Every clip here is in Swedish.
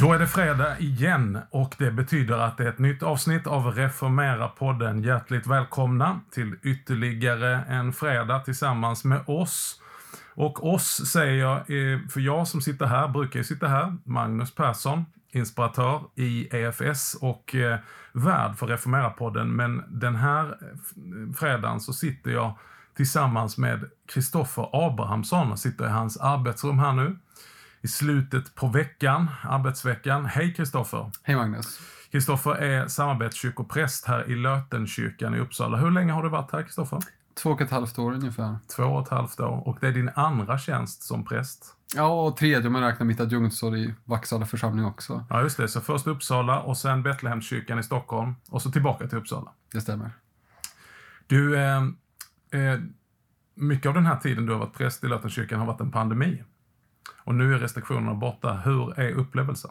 Då är det fredag igen och det betyder att det är ett nytt avsnitt av Reformera-podden. Hjärtligt välkomna till ytterligare en fredag tillsammans med oss. Och oss säger jag, eh, för jag som sitter här, brukar ju sitta här, Magnus Persson, inspiratör i EFS och eh, värd för Reformera-podden. Men den här fredagen så sitter jag tillsammans med Kristoffer Abrahamsson och sitter i hans arbetsrum här nu i slutet på veckan, arbetsveckan. Hej Kristoffer! Hej Magnus! Kristoffer är samarbetskyrkopräst här i Lötenkyrkan i Uppsala. Hur länge har du varit här Kristoffer? Två och ett halvt år ungefär. Två och ett halvt år. Och det är din andra tjänst som präst? Ja, och tredje om man räknar mitt adjunktsår i Vaxala församling också. Ja, just det. Så först Uppsala och sen Betlehemskyrkan i Stockholm och så tillbaka till Uppsala. Det stämmer. Du, eh, eh, mycket av den här tiden du har varit präst i Lötenkyrkan har varit en pandemi. Och nu är restriktionerna borta. Hur är upplevelsen?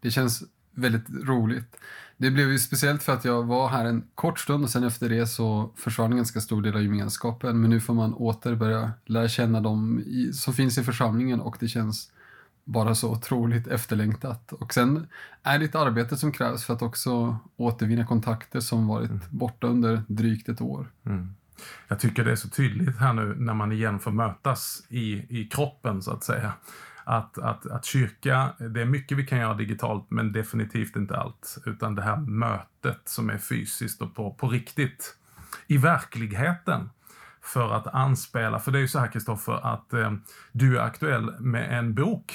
Det känns väldigt roligt. Det blev ju speciellt för att jag var här en kort stund och sen efter det så försvann en ganska stor del av gemenskapen. Men nu får man åter börja lära känna dem i, som finns i församlingen och det känns bara så otroligt efterlängtat. Och sen är det ett arbete som krävs för att också återvinna kontakter som varit mm. borta under drygt ett år. Mm. Jag tycker det är så tydligt här nu när man igen får mötas i, i kroppen så att säga att, att, att kyrka, det är mycket vi kan göra digitalt men definitivt inte allt. Utan det här mötet som är fysiskt och på, på riktigt. I verkligheten. För att anspela, för det är ju så här Kristoffer att eh, du är aktuell med en bok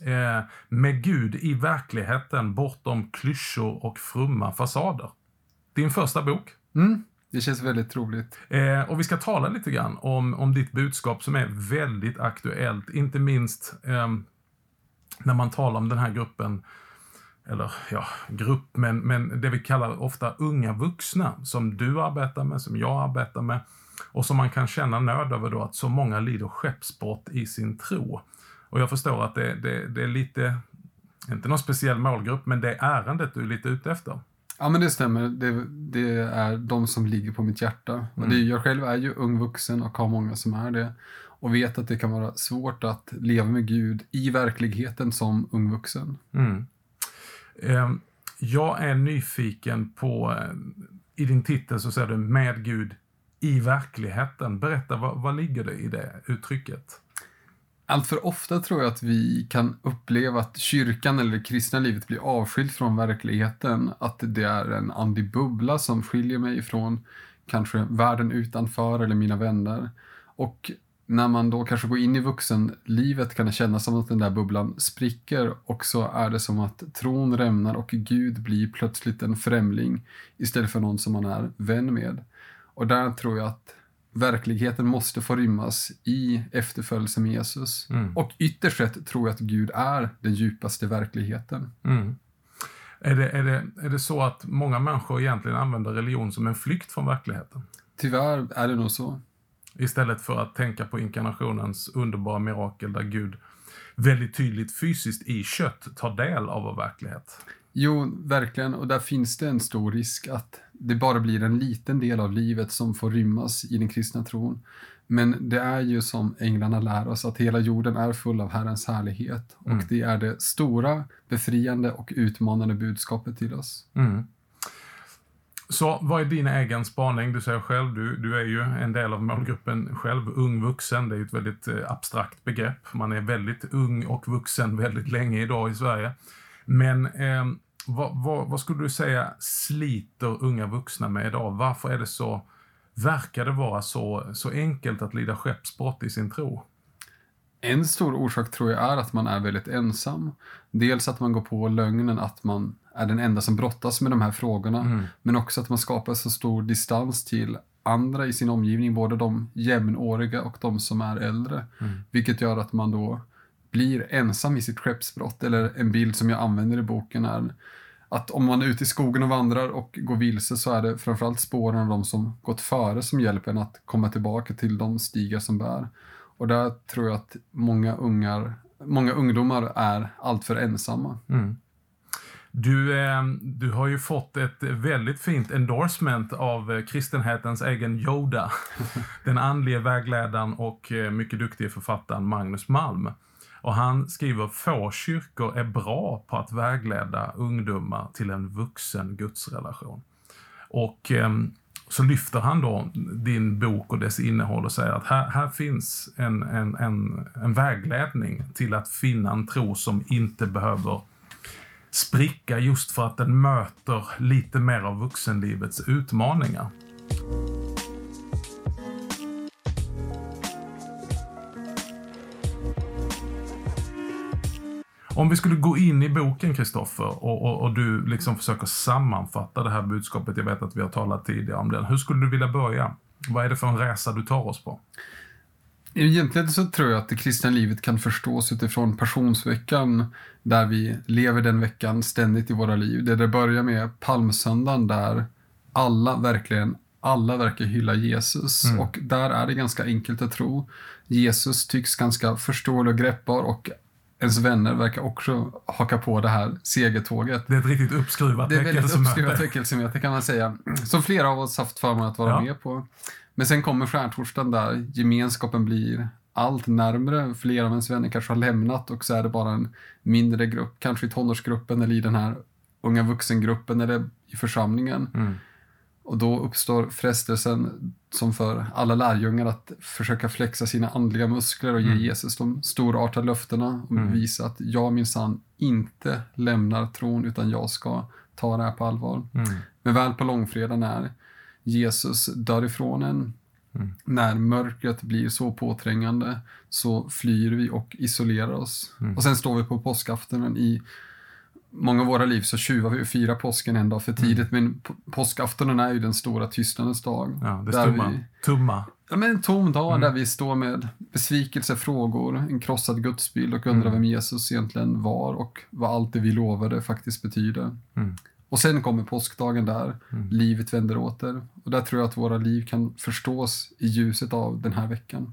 eh, med Gud i verkligheten bortom klyschor och fromma fasader. Din första bok. Mm. Det känns väldigt troligt. Eh, och vi ska tala lite grann om, om ditt budskap som är väldigt aktuellt. Inte minst eh, när man talar om den här gruppen, eller ja, grupp, men, men det vi kallar ofta unga vuxna, som du arbetar med, som jag arbetar med, och som man kan känna nöd över då att så många lider skeppsbrott i sin tro. Och jag förstår att det, det, det är lite, inte någon speciell målgrupp, men det är ärendet du är lite ute efter. Ja men det stämmer. Det, det, är de som ligger på mitt hjärta. Mm. Det, jag själv är ju ung vuxen och har många som är det. Och vet att det kan vara svårt att leva med Gud i verkligheten som ung vuxen. Mm. Ehm, jag är nyfiken på, eh, i din titel så säger du med Gud i verkligheten. Berätta, vad, vad ligger det i det uttrycket? Allt för ofta tror jag att vi kan uppleva att kyrkan eller det kristna livet blir avskilt från verkligheten. Att det är en andlig bubbla som skiljer mig från kanske världen utanför eller mina vänner. Och när man då kanske går in i vuxenlivet kan det kännas som att den där bubblan spricker och så är det som att tron rämnar och Gud blir plötsligt en främling istället för någon som man är vän med. Och där tror jag att verkligheten måste få rymmas i efterföljelse med Jesus. Mm. Och ytterst sett tror jag att Gud är den djupaste verkligheten. Mm. Är, det, är, det, är det så att många människor egentligen använder religion som en flykt från verkligheten? Tyvärr är det nog så. Istället för att tänka på inkarnationens underbara mirakel där Gud väldigt tydligt fysiskt i kött tar del av vår verklighet. Jo, verkligen. Och där finns det en stor risk att det bara blir en liten del av livet som får rymmas i den kristna tron. Men det är ju som änglarna lär oss att hela jorden är full av Herrens härlighet. Mm. Och det är det stora, befriande och utmanande budskapet till oss. Mm. Så vad är din egen spaning? Du säger själv, du, du är ju en del av målgruppen själv, ung vuxen. Det är ju ett väldigt eh, abstrakt begrepp. Man är väldigt ung och vuxen väldigt länge idag i Sverige. Men eh, vad, vad, vad, skulle du säga sliter unga vuxna med idag? Varför är det så, verkar det vara så, så enkelt att lida skeppsbrott i sin tro? En stor orsak tror jag är att man är väldigt ensam. Dels att man går på lögnen att man är den enda som brottas med de här frågorna. Mm. Men också att man skapar så stor distans till andra i sin omgivning, både de jämnåriga och de som är äldre. Mm. Vilket gör att man då blir ensam i sitt skeppsbrott. Eller en bild som jag använder i boken är att om man är ute i skogen och vandrar och går vilse så är det framförallt spåren av de som gått före som hjälper en att komma tillbaka till de stigar som bär. Och där tror jag att många, ungar, många ungdomar är alltför ensamma. Mm. Du, eh, du har ju fått ett väldigt fint endorsement av kristenhetens egen Yoda. Den andlige vägledaren och eh, mycket duktige författaren Magnus Malm. Och han skriver få kyrkor är bra på att vägleda ungdomar till en vuxen gudsrelation. Och eh, så lyfter han då din bok och dess innehåll och säger att här, här finns en, en, en, en vägledning till att finna en tro som inte behöver spricka just för att den möter lite mer av vuxenlivets utmaningar. Om vi skulle gå in i boken, Kristoffer, och, och, och, du liksom försöker sammanfatta det här budskapet. Jag vet att vi har talat tidigare om den. Hur skulle du vilja börja? Vad är det för en resa du tar oss på? Egentligen så tror jag att det kristna livet kan förstås utifrån passionsveckan, där vi lever den veckan ständigt i våra liv. Det, det börjar med palmsöndagen där alla verkligen alla verkar hylla Jesus mm. och där är det ganska enkelt att tro. Jesus tycks ganska förståelig och greppbar och ens vänner verkar också haka på det här segertåget. Det är ett riktigt uppskruvat väckelsemöte. Det är väldigt uppskruvat väckelsemöte kan man säga. Som flera av oss haft förmånen att vara ja. med på. Men sen kommer skärtorsdagen där gemenskapen blir allt närmre. Flera av ens vänner kanske har lämnat och så är det bara en mindre grupp, kanske i tonårsgruppen eller i den här unga vuxengruppen eller i församlingen. Mm. Och då uppstår frestelsen, som för alla lärjungar, att försöka flexa sina andliga muskler och ge mm. Jesus de storartade löftena och mm. visa att jag minsann inte lämnar tron utan jag ska ta det här på allvar. Mm. Men väl på långfredagen är Jesus dör ifrån en. Mm. När mörkret blir så påträngande så flyr vi och isolerar oss. Mm. Och sen står vi på påskaftonen i många av våra liv så tjuvar vi och firar påsken en dag för mm. tidigt, mm. men påskaftonen är ju den stora tystnadens dag. Ja, det är tomma. Vi, tomma. Ja, men en tom dag mm. där vi står med besvikelse, frågor, en krossad gudsbild och undrar mm. vem Jesus egentligen var och vad allt det vi lovade faktiskt betyder. Mm. Och sen kommer påskdagen där mm. livet vänder åter. Och där tror jag att våra liv kan förstås i ljuset av den här veckan.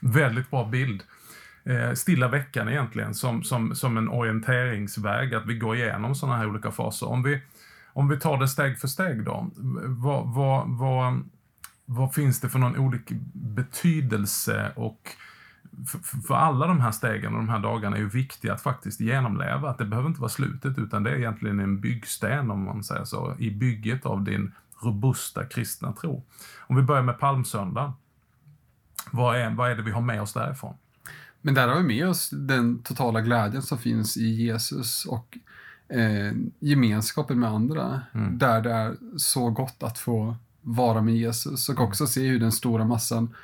Väldigt bra bild eh, stilla veckan egentligen som, som, som en orienteringsväg, att vi går igenom sådana här olika faser. Om vi, om vi tar det steg för steg då, vad, vad, vad, vad finns det för någon olika betydelse och för, för, alla de här stegen och de här dagarna är ju viktiga att faktiskt genomleva. Att det behöver inte vara slutet utan det är egentligen en byggsten om man säger så, i bygget av din robusta kristna tro. Om vi börjar med palmsöndag. Vad är, vad är det vi har med oss därifrån? Men där har vi med oss den totala glädjen som finns i Jesus och eh, gemenskapen med andra. Mm. Där det är så gott att få vara med Jesus och också se hur den stora massan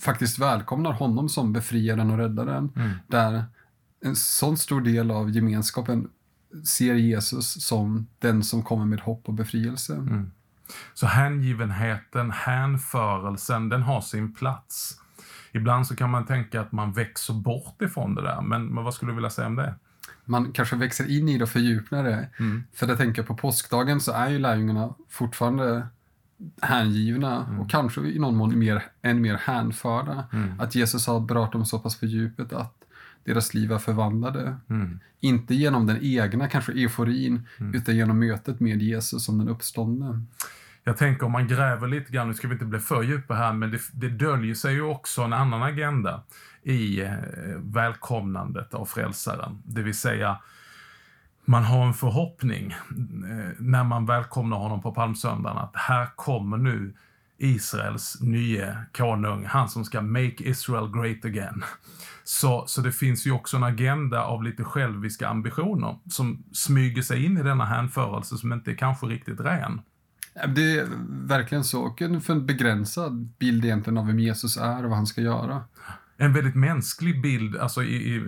faktiskt välkomnar honom som befriaren och räddaren. Mm. Där en sån stor del av gemenskapen ser Jesus som den som kommer med hopp och befrielse. Mm. Så hängivenheten, hänförelsen, den har sin plats ibland så kan man tänka att man växer bort ifrån det där, men, men vad skulle du vilja säga om det? Man kanske växer in i det och fördjupar det. Mm. För jag tänker på påskdagen så är ju lärjungarna fortfarande hängivna mm. och kanske i någon mån mer, än mer hänförda. Mm. Att Jesus har berört dem så pass på djupet att deras liv är förvandlade. Mm. Inte genom den egna kanske euforin, mm. utan genom mötet med Jesus som den uppståndne. Jag tänker om man gräver lite grann, nu ska vi inte bli för djupa här, men det, det döljer sig ju också en annan agenda i eh, välkomnandet av frälsaren. Det vill säga, man har en förhoppning eh, när man välkomnar honom på palmsöndagen att här kommer nu Israels nye konung, han som ska make Israel great again. Så, så det finns ju också en agenda av lite själviska ambitioner som smyger sig in i denna hänförelse som inte är kanske riktigt ren. Det är verkligen så. Och en, för en begränsad bild egentligen av vem Jesus är och vad han ska göra. En väldigt mänsklig bild, alltså i, i,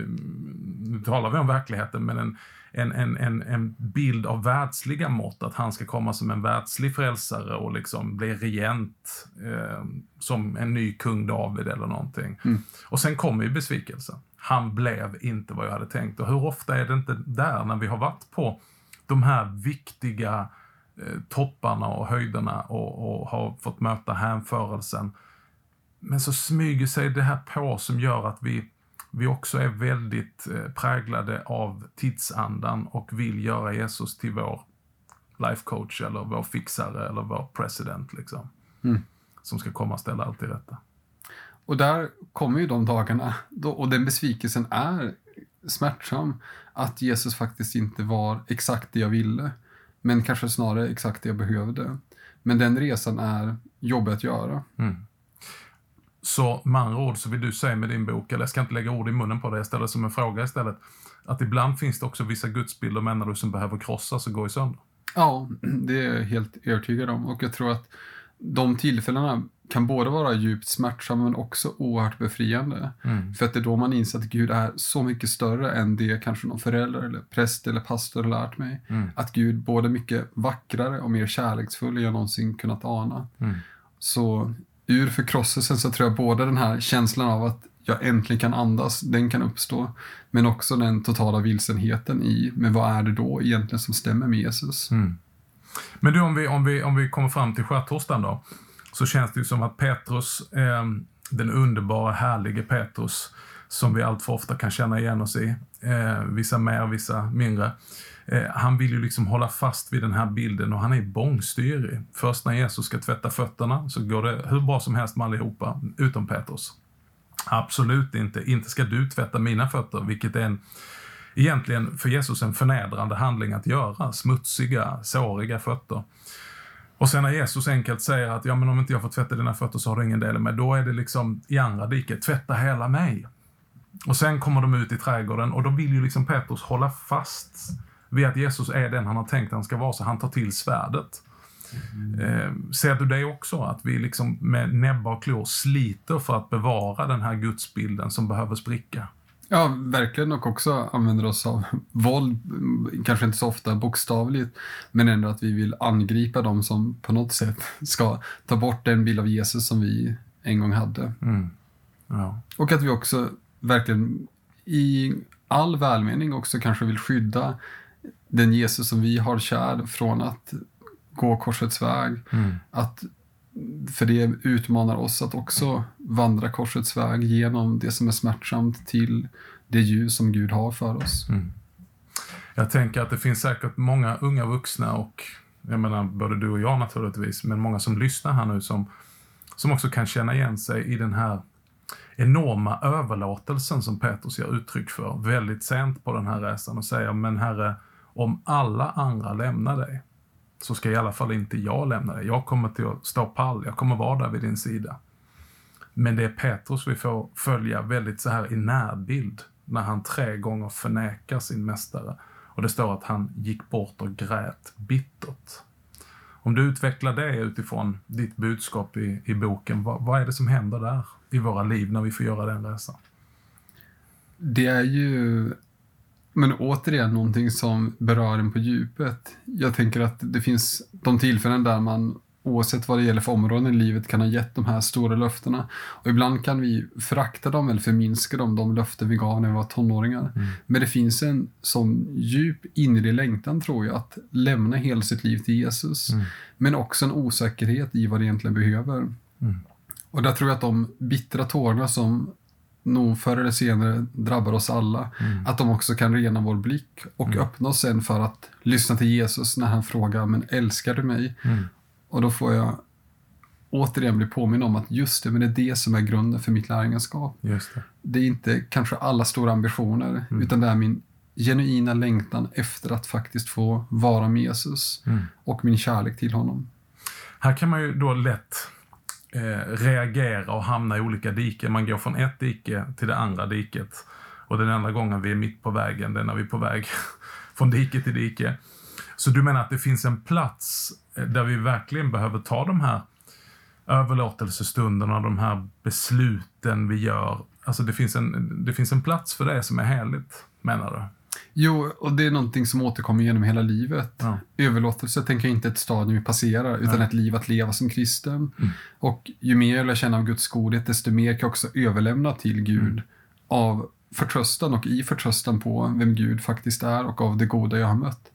nu talar vi om verkligheten, men en, en, en, en, en bild av världsliga mått, att han ska komma som en världslig frälsare och liksom bli regent eh, som en ny kung David eller någonting. Mm. Och sen kommer ju besvikelsen. Han blev inte vad jag hade tänkt. Och hur ofta är det inte där när vi har varit på de här viktiga topparna och höjderna och, och har fått möta hänförelsen. Men så smyger sig det här på som gör att vi vi också är väldigt eh, präglade av tidsandan och vill göra Jesus till vår life coach eller vår fixare eller vår president liksom. Mm. Som ska komma och ställa allt till rätta. Och där kommer ju de dagarna då, och den besvikelsen är smärtsam. Att Jesus faktiskt inte var exakt det jag ville, men kanske snarare exakt det jag behövde. Men den resan är jobbig att göra. Mm. Så med andra ord så vill du säga med din bok, eller jag ska inte lägga ord i munnen på det, jag ställer som en fråga istället, att ibland finns det också vissa gudsbilder menar du som behöver krossas och gå i sönder? Ja, det är jag helt övertygad om. Och jag tror att de tillfällena kan både vara djupt smärtsamma men också oerhört befriande. Mm. För att det är då man inser att Gud är så mycket större än det kanske någon förälder eller präst eller pastor har lärt mig. Mm. Att Gud både mycket vackrare och mer kärleksfull än jag någonsin kunnat ana. Mm. Så ur förkrosselsen så tror jag både den här känslan av att jag äntligen kan andas, den kan uppstå. Men också den totala vilsenheten i, men vad är det då egentligen som stämmer med Jesus? Mm. Men du, om vi, om, vi, om vi kommer fram till skärtorsdagen då, så känns det ju som att Petrus, eh, den underbara, härlige Petrus, som vi allt för ofta kan känna igen oss i, eh, vissa mer, vissa mindre, eh, han vill ju liksom hålla fast vid den här bilden och han är bångstyrig. Först när Jesus ska tvätta fötterna så går det hur bra som helst med allihopa, utom Petrus. Absolut inte. Inte ska du tvätta mina fötter, vilket är en, egentligen för Jesus en förnedrande handling att göra. Smutsiga, såriga fötter. Och sen när Jesus enkelt säger att ja, men om inte jag får tvätta dina fötter så har du ingen del i mig, då är det liksom i andra diket, tvätta hela mig. Och sen kommer de ut i trädgården och då vill ju liksom Petrus hålla fast vid att Jesus är den han har tänkt att han ska vara, så han tar till svärdet. Eh, ser du det också? Att vi liksom med näbbar och klor sliter för att bevara den här gudsbilden som behöver spricka? Ja, verkligen och också använder oss av våld, kanske inte så ofta bokstavligt, men ändå att vi vill angripa dem som på något sätt ska ta bort den bild av Jesus som vi en gång hade. Mm. Ja. Och att vi också verkligen i all välmening också kanske vill skydda den Jesus som vi har kär från att gå korsets väg. Mm. Att, för det utmanar oss att också vandra korsets väg genom det som är smärtsamt till det ljus som Gud har för oss. Mm. Jag tänker att det finns säkert många unga vuxna och jag menar både du och jag naturligtvis, men många som lyssnar här nu som, som också kan känna igen sig i den här enorma överlåtelsen som Petrus ger uttryck för väldigt sent på den här resan och säger men herre, om alla andra lämnar dig så ska i alla fall inte jag lämna dig. Jag kommer till att stå pall, jag kommer vara där vid din sida. Men det är Petrus vi får följa väldigt så här i närbild när han tre gånger förnekar sin mästare. Och det står att han gick bort och grät bittert. Om du utvecklar det utifrån ditt budskap i, i boken, vad, vad är det som händer där i våra liv när vi får göra den resan? Det är ju, men återigen, någonting som berör en på djupet. Jag tänker att det finns de tillfällen där man oavsett vad det gäller för områden i livet kan ha gett de här stora löftena. Och ibland kan vi förakta dem eller förminska dem, de löften vi gav när vi var tonåringar. Mm. Men det finns en sån djup inre längtan tror jag att lämna hela sitt liv till Jesus. Mm. Men också en osäkerhet i vad det egentligen behöver. Mm. Och där tror jag att de bittra tårarna som nog förr eller senare drabbar oss alla, Mm. att de också kan rena vår blick och Mm. öppna oss sen för att lyssna till Jesus när han frågar men älskar du mig? Mm. Och då får jag återigen bli påminn om att just det, men det är det som är grunden för mitt lärjungaskap. Just det. Det är inte kanske alla stora ambitioner, Mm. utan det är min genuina längtan efter att faktiskt få vara med Jesus Mm. och min kärlek till honom. Här kan man ju då lätt eh, reagera och hamna i olika diken. Man går från ett dike till det andra diket. Och den enda gången vi är mitt på vägen, det är när vi är på väg från dike till dike. Så du menar att det finns en plats eh, där vi verkligen behöver ta de här överlåtelsestunderna, de här besluten vi gör. Alltså det finns en, det finns en plats för det som är heligt, menar du? Jo, och det är någonting som återkommer genom hela livet. Ja. Överlåtelse tänker jag inte ett stadium vi passerar, utan Nej. ett liv att leva som kristen. Mm. Och ju mer jag lär känna av Guds godhet, desto mer kan jag också överlämna till Gud Mm. av förtröstan och i förtröstan på vem Gud faktiskt är och av det goda jag har mött.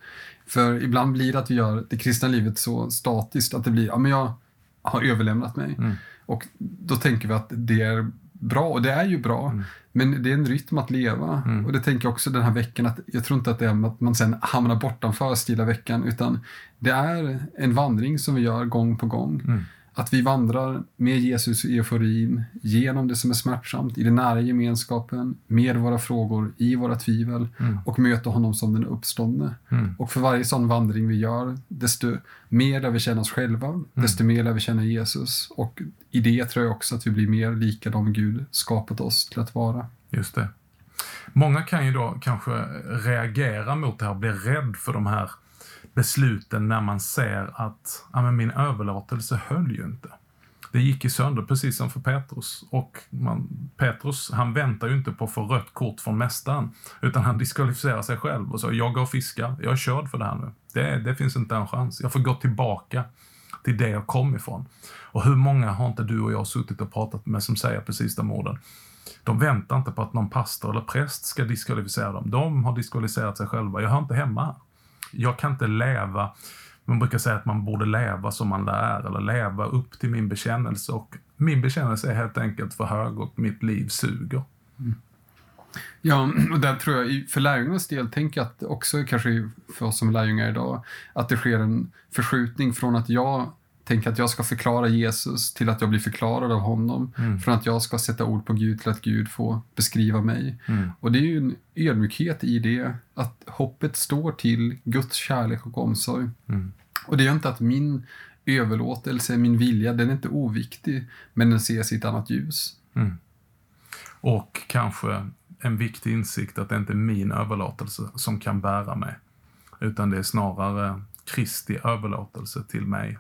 För ibland blir det att vi gör det kristna livet så statiskt att det blir, ja men jag har överlämnat mig. Mm. Och då tänker vi att det är bra, och det är ju bra. Mm. Men det är en rytm att leva. Mm. Och det tänker jag också den här veckan, att jag tror inte att det är att man sen hamnar bortanför stilla veckan, utan det är en vandring som vi gör gång på gång. Mm. Att vi vandrar med Jesus i euforin, genom det som är smärtsamt, i den nära gemenskapen, med våra frågor, i våra tvivel Mm. och möter honom som den uppståndne. Mm. Och för varje sån vandring vi gör, desto mer lär vi känna oss själva, desto mer lär vi känna Jesus. Och i det tror jag också att vi blir mer lika de Gud skapat oss till att vara. Just det. Många kan ju då kanske reagera mot det här, bli rädd för de här besluten när man ser att ja, men min överlåtelse höll ju inte. Det gick ju sönder, precis som för Petrus. Och man, Petrus, han väntar ju inte på att få rött kort från mästaren, utan han diskvalificerar sig själv och så, jag går och fiskar, jag är körd för det här nu. Det, det finns inte en chans. Jag får gå tillbaka till det jag kom ifrån. Och hur många har inte du och jag suttit och pratat med som säger precis de orden? De väntar inte på att någon pastor eller präst ska diskvalificera dem. De har diskvalificerat sig själva. Jag hör inte hemma här. Jag kan inte leva, man brukar säga att man borde leva som man lär, eller leva upp till min bekännelse. Och min bekännelse är helt enkelt för hög och mitt liv suger. Mm. Ja, och där tror jag, för lärjungarnas del, tänker jag att också kanske för oss som lärjungar idag, att det sker en förskjutning från att jag tänker att jag ska förklara Jesus till att jag blir förklarad av honom. Mm. Från att jag ska sätta ord på Gud till att Gud får beskriva mig. Mm. Och det är ju en ödmjukhet i det, att hoppet står till Guds kärlek och omsorg. Mm. Och det gör inte att min överlåtelse, min vilja, den är inte oviktig, men den ses i ett annat ljus. Mm. Och kanske en viktig insikt att det inte är min överlåtelse som kan bära mig. Utan det är snarare Kristi överlåtelse till mig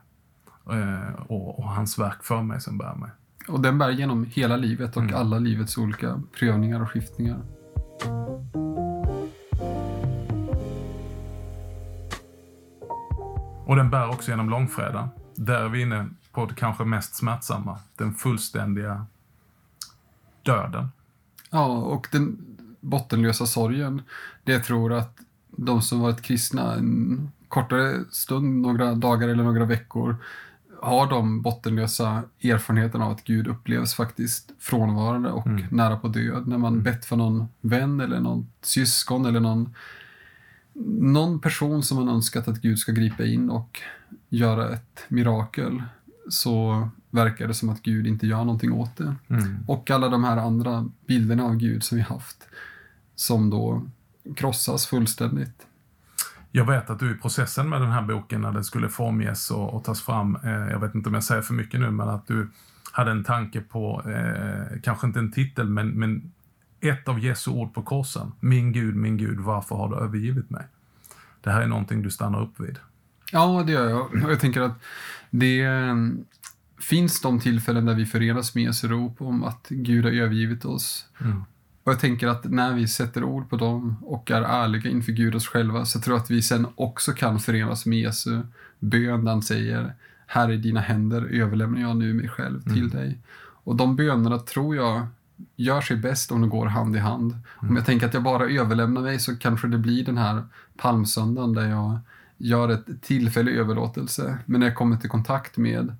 och, och hans verk för mig som bär mig. Och den bär genom hela livet och Mm. alla livets olika prövningar och skiftningar. Och den bär också genom långfredag. Där är vi inne på det kanske mest smärtsamma. Den fullständiga döden. Ja, och den bottenlösa sorgen, det jag tror att de som varit kristna en kortare stund, några dagar eller några veckor, har de bottenlösa erfarenheterna av att Gud upplevs faktiskt frånvarande och Mm. nära på död. När man bett för någon vän eller någon syskon eller någon, någon person som man önskat att Gud ska gripa in och göra ett mirakel, så verkar det som att Gud inte gör någonting åt det. Mm. Och alla de här andra bilderna av Gud som vi haft, som då krossas fullständigt. Jag vet att du i processen med den här boken när den skulle formges och, och tas fram, eh, jag vet inte om jag säger för mycket nu, men att du hade en tanke på, eh, kanske inte en titel, men, men ett av Jesu ord på korsen. Min Gud, min Gud, varför har du övergivit mig? Det här är någonting du stannar upp vid. Ja, det gör jag. Och jag tänker att det eh, finns de tillfällen där vi förenas med Jesu rop om att Gud har övergivit oss. Mm. Och jag tänker att när vi sätter ord på dem och är ärliga inför Gud oss själva så tror jag att vi sen också kan förenas med Jesu bön där han säger Här i dina händer överlämnar jag nu mig själv till Mm. dig. Och de bönerna tror jag gör sig bäst om de går hand i hand. Om jag tänker att jag bara överlämnar mig så kanske det blir den här palmsöndagen där jag gör ett tillfällig överlåtelse. Men när jag kommer till kontakt med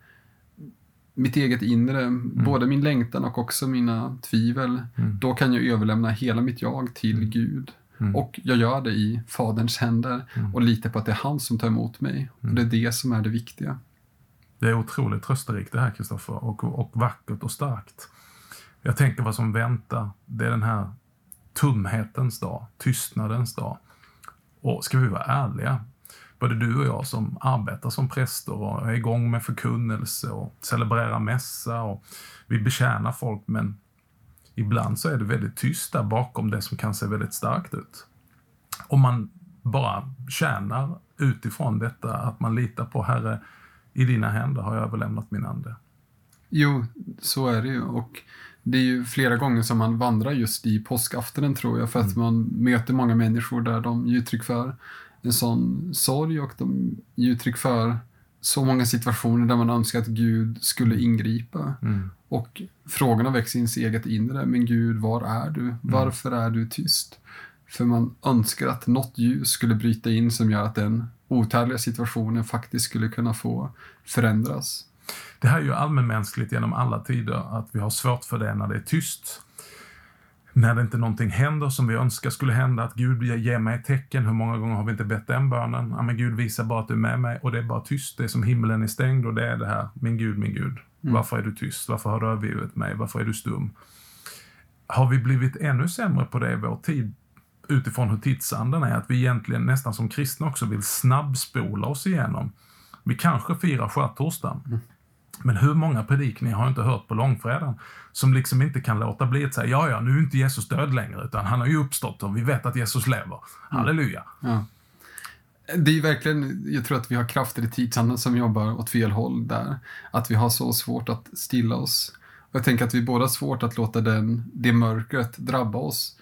mitt eget inre, både min längtan och också mina tvivel, Mm. då kan jag överlämna hela mitt jag till Gud. Mm. Och jag gör det i Faderns händer och litar på att det är han som tar emot mig. Och det är det som är det viktiga. Det är otroligt trösterikt det här, Kristoffer, och, och vackert och starkt. Jag tänker vad som väntar, det är den här tumhetens dag, tystnadens dag. Och ska vi vara ärliga, både du och jag som arbetar som präster och är igång med förkunnelse och celebrerar mässa och vi betjänar folk, men ibland så är det väldigt tyst där bakom det som kan se väldigt starkt ut. Om man bara tjänar utifrån detta, att man litar på Herre, i dina händer har jag överlämnat min ande. Jo, så är det ju. Och det är ju flera gånger som man vandrar just i påskaftonen tror jag, för att man möter många människor där de ger uttryck för en sån sorg och de ger uttryck för så många situationer där man önskar att Gud skulle ingripa. Mm. Och frågorna väcks i ens eget inre. Men Gud, var är du? Varför är du tyst? För man önskar att något ljus skulle bryta in som gör att den otäliga situationen faktiskt skulle kunna få förändras. Det här är ju allmänmänskligt genom alla tider att vi har svårt för det när det är tyst. När det inte någonting händer som vi önskar skulle hända, att Gud ger mig ett tecken. Hur många gånger har vi inte bett den bönen? Ja, men Gud visar bara att du är med mig och det är bara tyst. Det är som himlen är stängd och det är det här, min Gud, min Gud. Mm. Varför är du tyst? Varför har du övergivit mig? Varför är du stum? Har vi blivit ännu sämre på det i vår tid utifrån hur tidsanden är? Att vi egentligen nästan som kristna också vill snabbspola oss igenom. Vi kanske firar skärtorsdagen. Mm. Men hur många predikningar har jag inte hört på långfredagen som liksom inte kan låta bli att säga ja, ja, nu är inte Jesus död längre, utan han har ju uppstått och vi vet att Jesus lever. Mm. Halleluja. Ja. Det är verkligen, jag tror att vi har krafter i tidsanden som jobbar åt fel håll där. Att vi har så svårt att stilla oss. Och jag tänker att vi båda har svårt att låta den, det mörkret drabba oss.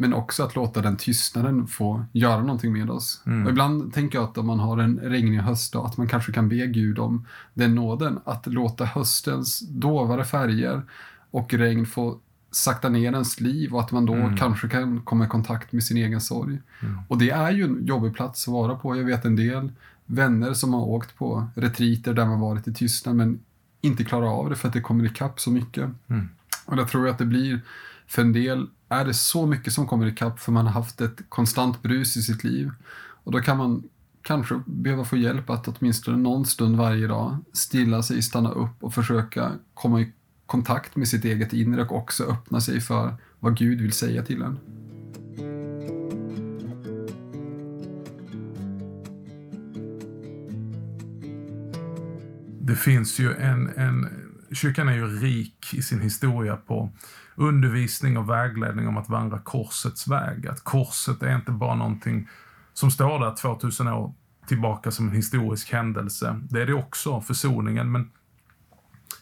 Men också att låta den tystnaden få göra någonting med oss. Mm. Och ibland tänker jag att om man har en regnig höstdag, att man kanske kan be Gud om den nåden. Att låta höstens dovare färger och regn få sakta ner ens liv och att man då mm. kanske kan komma i kontakt med sin egen sorg. Mm. Och det är ju en jobbig plats att vara på. Jag vet en del vänner som har åkt på retriter där man varit i tystnad men inte klarar av det för att det kommer ikapp så mycket. Mm. Och där tror jag att det blir, för en del är det så mycket som kommer ikapp för man har haft ett konstant brus i sitt liv. Och då kan man kanske behöva få hjälp att åtminstone någon stund varje dag stilla sig, stanna upp och försöka komma i kontakt med sitt eget inre och också öppna sig för vad Gud vill säga till en. Det finns ju en, en... Kyrkan är ju rik i sin historia på undervisning och vägledning om att vandra korsets väg. Att korset är inte bara någonting som står där 2000 år tillbaka som en historisk händelse. Det är det också, försoningen, men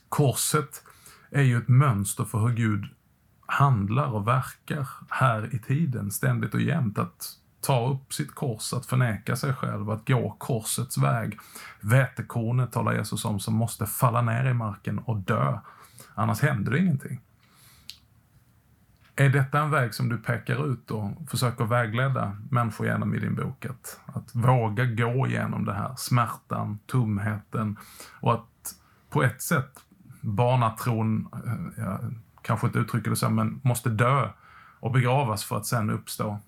korset är ju ett mönster för hur Gud handlar och verkar här i tiden, ständigt och jämt. Att ta upp sitt kors, att förneka sig själv, att gå korsets väg. Vätekornet talar Jesus om som måste falla ner i marken och dö. Annars händer det ingenting. Är detta en väg som du pekar ut och försöker vägleda människor genom i din bok? Att, att våga gå igenom det här, smärtan, tomheten och att på ett sätt barnatron, eh, jag kanske inte uttrycker det så, men måste dö och begravas för att sen uppstå.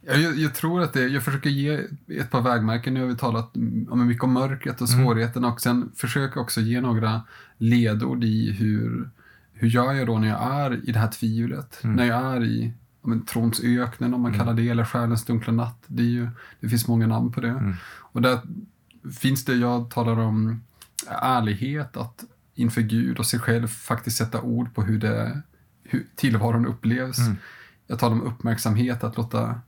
Jag, jag, tror att det, jag försöker ge ett par vägmärken. Nu har vi talat om mycket om mörkret och mm. svårigheterna och sen försöker också ge några ledord i hur, hur gör jag då när jag är i det här tvivlet? Mm. När jag är i men, trons öknen, om man mm. kallar det, eller stjärnens dunkla natt. Det, är ju, det finns många namn på det. Mm. Och där finns det, jag talar om ärlighet, att inför Gud och sig själv faktiskt sätta ord på hur, det, hur tillvaron upplevs. Mm. Jag talar om uppmärksamhet, att låta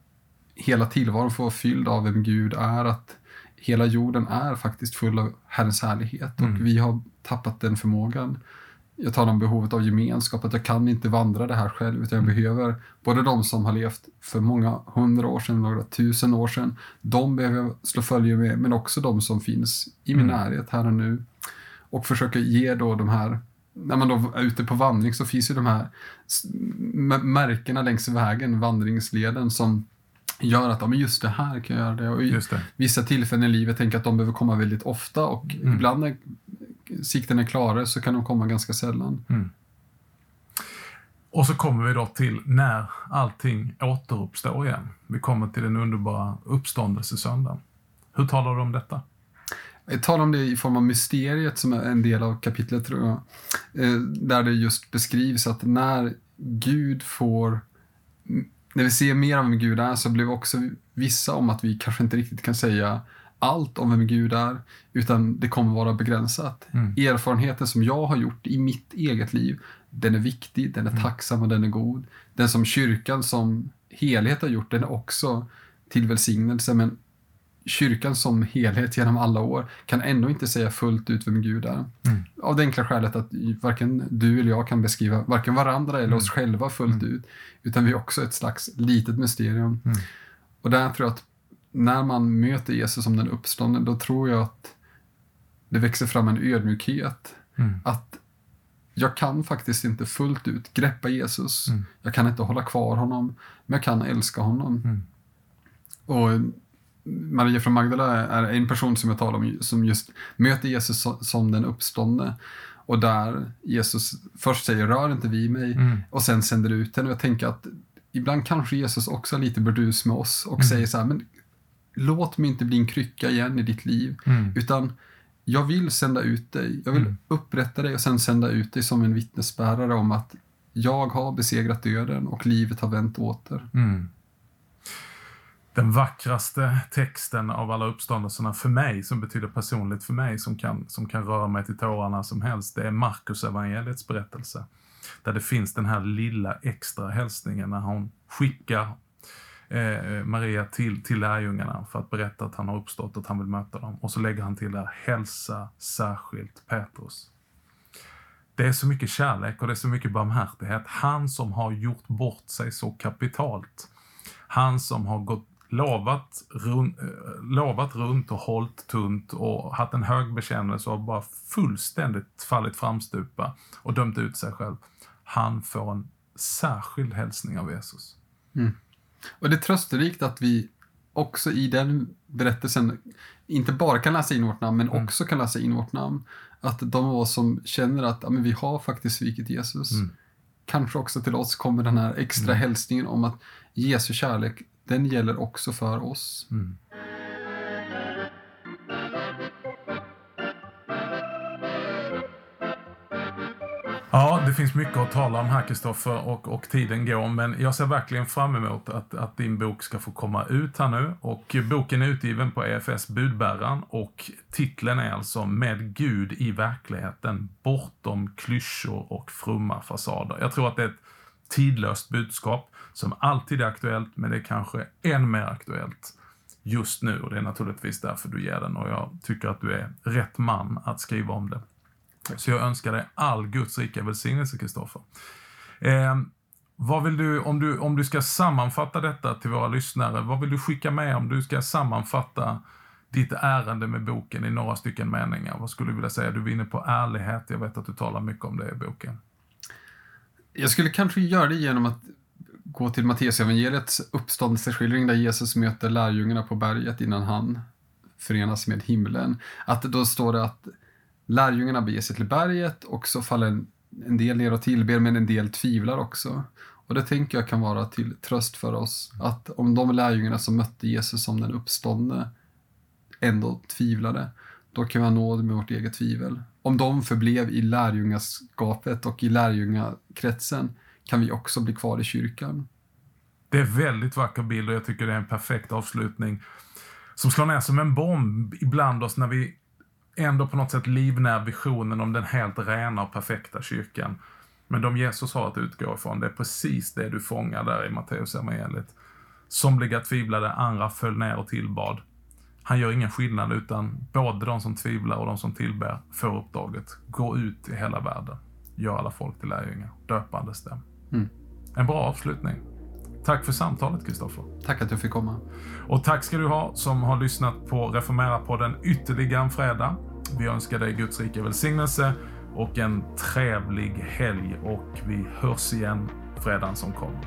hela tillvaron få vara fylld av vem Gud är. Att hela jorden är faktiskt full av Herrens härlighet mm. och vi har tappat den förmågan. Jag talar om behovet av gemenskap, att jag kan inte vandra det här själv utan jag mm. behöver både de som har levt för många hundra år sedan, några tusen år sedan, de behöver jag slå följe med, men också de som finns i min mm. närhet här och nu och försöker ge då de här när man då är ute på vandring så finns ju de här märkena längs vägen, vandringsleden, som gör att ja, men just det här kan jag göra det. Och i det. vissa tillfällen i livet tänker att de behöver komma väldigt ofta och mm. ibland när sikten är klarare så kan de komma ganska sällan. Mm. Och så kommer vi då till när allting återuppstår igen. Vi kommer till den underbara uppståndelsesöndagen. Hur talar du om detta? Jag talar om det i form av mysteriet som är en del av kapitlet tror jag. Eh, där det just beskrivs att när Gud får när vi ser mer av vem Gud är så blir vi också vissa om att vi kanske inte riktigt kan säga allt om vem Gud är, utan det kommer vara begränsat. Mm. Erfarenheten som jag har gjort i mitt eget liv, den är viktig, den är mm. tacksam och den är god. Den som kyrkan som helhet har gjort, den är också till välsignelse, men kyrkan som helhet genom alla år kan ändå inte säga fullt ut vem Gud är. Mm. Av det enkla skälet att varken du eller jag kan beskriva varken varandra eller mm. oss själva fullt mm. ut, utan vi är också ett slags litet mysterium. Mm. Och där tror jag att när man möter Jesus som den uppståndne, då tror jag att det växer fram en ödmjukhet. Mm. Att jag kan faktiskt inte fullt ut greppa Jesus. Mm. Jag kan inte hålla kvar honom, men jag kan älska honom. Och Maria från Magdala är en person som jag talar om som just möter Jesus som den uppståndne. Och där Jesus först säger rör inte vid mig mm. och sen sänder ut den. Och jag tänker att ibland kanske Jesus också har lite burdus med oss och mm. säger så här, men låt mig inte bli en krycka igen i ditt liv. Mm. Utan jag vill sända ut dig. Jag vill mm. upprätta dig och sen sända ut dig som en vittnesbärare om att jag har besegrat döden och livet har vänt åter. Mm. Den vackraste texten av alla uppståndelserna för mig, som betyder personligt för mig, som kan, som kan röra mig till tårarna som helst, det är Markus evangeliets berättelse. Där det finns den här lilla extra hälsningen när hon skickar eh, Maria till, till lärjungarna för att berätta att han har uppstått och att han vill möta dem. Och så lägger han till där, hälsa särskilt Petrus. Det är så mycket kärlek och det är så mycket barmhärtighet. Han som har gjort bort sig så kapitalt. Han som har gått, lovat, run, eh, lovat runt och hållit tunt och haft en hög bekännelse och bara fullständigt fallit framstupa och dömt ut sig själv. Han får en särskild hälsning av Jesus. Mm. Och det är trösterikt att vi också i den berättelsen inte bara kan läsa in vårt namn, men mm. också kan läsa in vårt namn. Att de av oss som känner att ja, men vi har faktiskt svikit Jesus, mm. kanske också till oss kommer den här extra mm. hälsningen om att Jesu kärlek, den gäller också för oss. Mm. Ja, det finns mycket att tala om här Kristoffer och, och tiden går men jag ser verkligen fram emot att, att din bok ska få komma ut här nu och boken är utgiven på EFS Budbäraren och titeln är alltså Med Gud i verkligheten bortom klyschor och fromma fasader. Jag tror att det är ett tidlöst budskap som alltid är aktuellt men det är kanske än mer aktuellt just nu och det är naturligtvis därför du ger den och jag tycker att du är rätt man att skriva om det. Så jag önskar dig all Guds rika välsignelse, Kristoffer. Eh, vad vill du, om du, om du ska sammanfatta detta till våra lyssnare, vad vill du skicka med om du ska sammanfatta ditt ärende med boken i några stycken meningar? Vad skulle du vilja säga? Du är inne på ärlighet, jag vet att du talar mycket om det i boken. Jag skulle kanske göra det genom att gå till Matteusevangeliets uppståndelseskildring där Jesus möter lärjungarna på berget innan han förenas med himlen. Att då står det att lärjungarna beger sig till berget och så faller en, en del ner och tillber, men en del tvivlar också. Och det tänker jag kan vara till tröst för oss, att om de lärjungarna som mötte Jesus som den uppståndne ändå tvivlade, då kan vi ha nåd med vårt eget tvivel. Om de förblev i lärjungaskapet och i lärjungakretsen kan vi också bli kvar i kyrkan. Det är en väldigt vacker bild och jag tycker det är en perfekt avslutning som slår ner som en bomb ibland oss när vi ändå på något sätt livnär visionen om den helt rena och perfekta kyrkan. Men de Jesus har att utgå ifrån, det är precis det du fångar där i Matteus evangeliet. Somliga tvivlade, andra föll ner och tillbad. Han gör ingen skillnad utan både de som tvivlar och de som tillber får uppdraget. Gå ut i hela världen. Gör alla folk till lärjungar. Döpandes dem. Mm. En bra avslutning. Tack för samtalet Kristoffer. Tack att jag fick komma. Och tack ska du ha som har lyssnat på Reformera-podden ytterligare en fredag. Vi önskar dig Guds rika välsignelse och en trevlig helg och vi hörs igen fredagen som kommer.